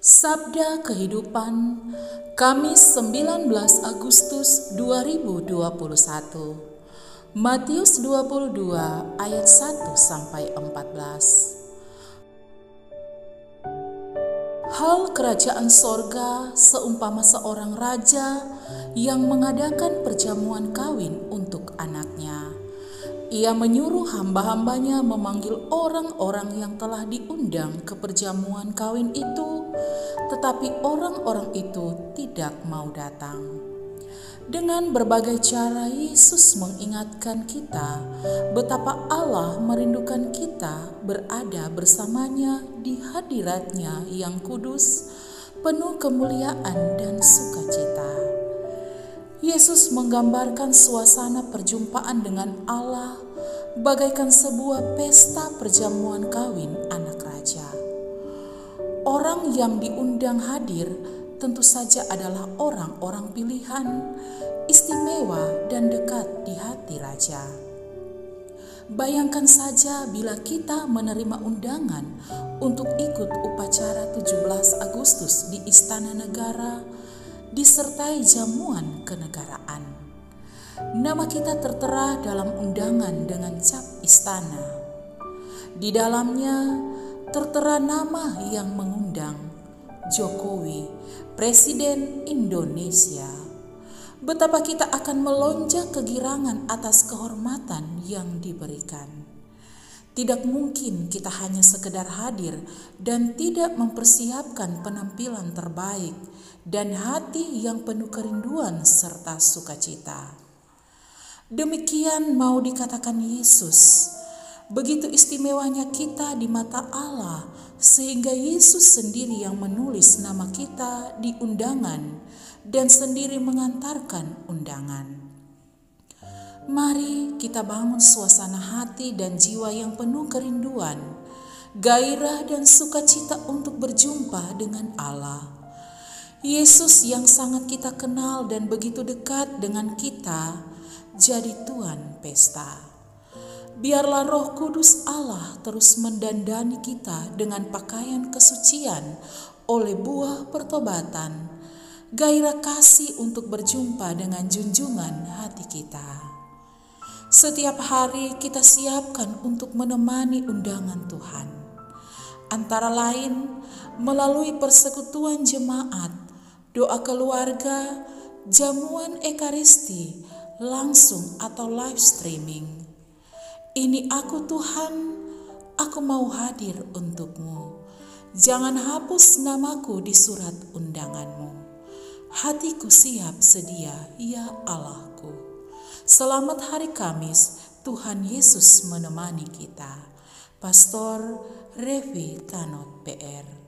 Sabda Kehidupan Kamis 19 Agustus 2021 Matius 22 ayat 1 sampai 14 Hal kerajaan sorga seumpama seorang raja yang mengadakan perjamuan kawin untuk anaknya. Ia menyuruh hamba-hambanya memanggil orang-orang yang telah diundang ke perjamuan kawin itu, tetapi orang-orang itu tidak mau datang. Dengan berbagai cara, Yesus mengingatkan kita betapa Allah merindukan kita berada bersamanya di hadiratnya yang kudus, penuh kemuliaan dan sukacita. Yesus menggambarkan suasana perjumpaan dengan Allah bagaikan sebuah pesta perjamuan kawin anak raja. Orang yang diundang hadir tentu saja adalah orang-orang pilihan, istimewa, dan dekat di hati raja. Bayangkan saja bila kita menerima undangan untuk ikut upacara 17 Agustus di Istana Negara disertai jamuan kenegaraan. Nama kita tertera dalam undangan dengan cap istana. Di dalamnya tertera nama yang mengundang Jokowi, Presiden Indonesia. Betapa kita akan melonjak kegirangan atas kehormatan yang diberikan. Tidak mungkin kita hanya sekedar hadir dan tidak mempersiapkan penampilan terbaik dan hati yang penuh kerinduan serta sukacita. Demikian mau dikatakan Yesus. Begitu istimewanya kita di mata Allah, sehingga Yesus sendiri yang menulis nama kita di undangan dan sendiri mengantarkan undangan. Mari kita bangun suasana hati dan jiwa yang penuh kerinduan, gairah dan sukacita untuk berjumpa dengan Allah. Yesus yang sangat kita kenal dan begitu dekat dengan kita, jadi Tuhan pesta. Biarlah Roh Kudus Allah terus mendandani kita dengan pakaian kesucian oleh buah pertobatan, gairah kasih untuk berjumpa dengan junjungan hati kita. Setiap hari kita siapkan untuk menemani undangan Tuhan. Antara lain melalui persekutuan jemaat, doa keluarga, jamuan ekaristi, langsung atau live streaming. Ini aku Tuhan, aku mau hadir untukmu. Jangan hapus namaku di surat undanganmu. Hatiku siap sedia, ya Allahku. Selamat hari Kamis, Tuhan Yesus menemani kita. Pastor Revi Tanot PR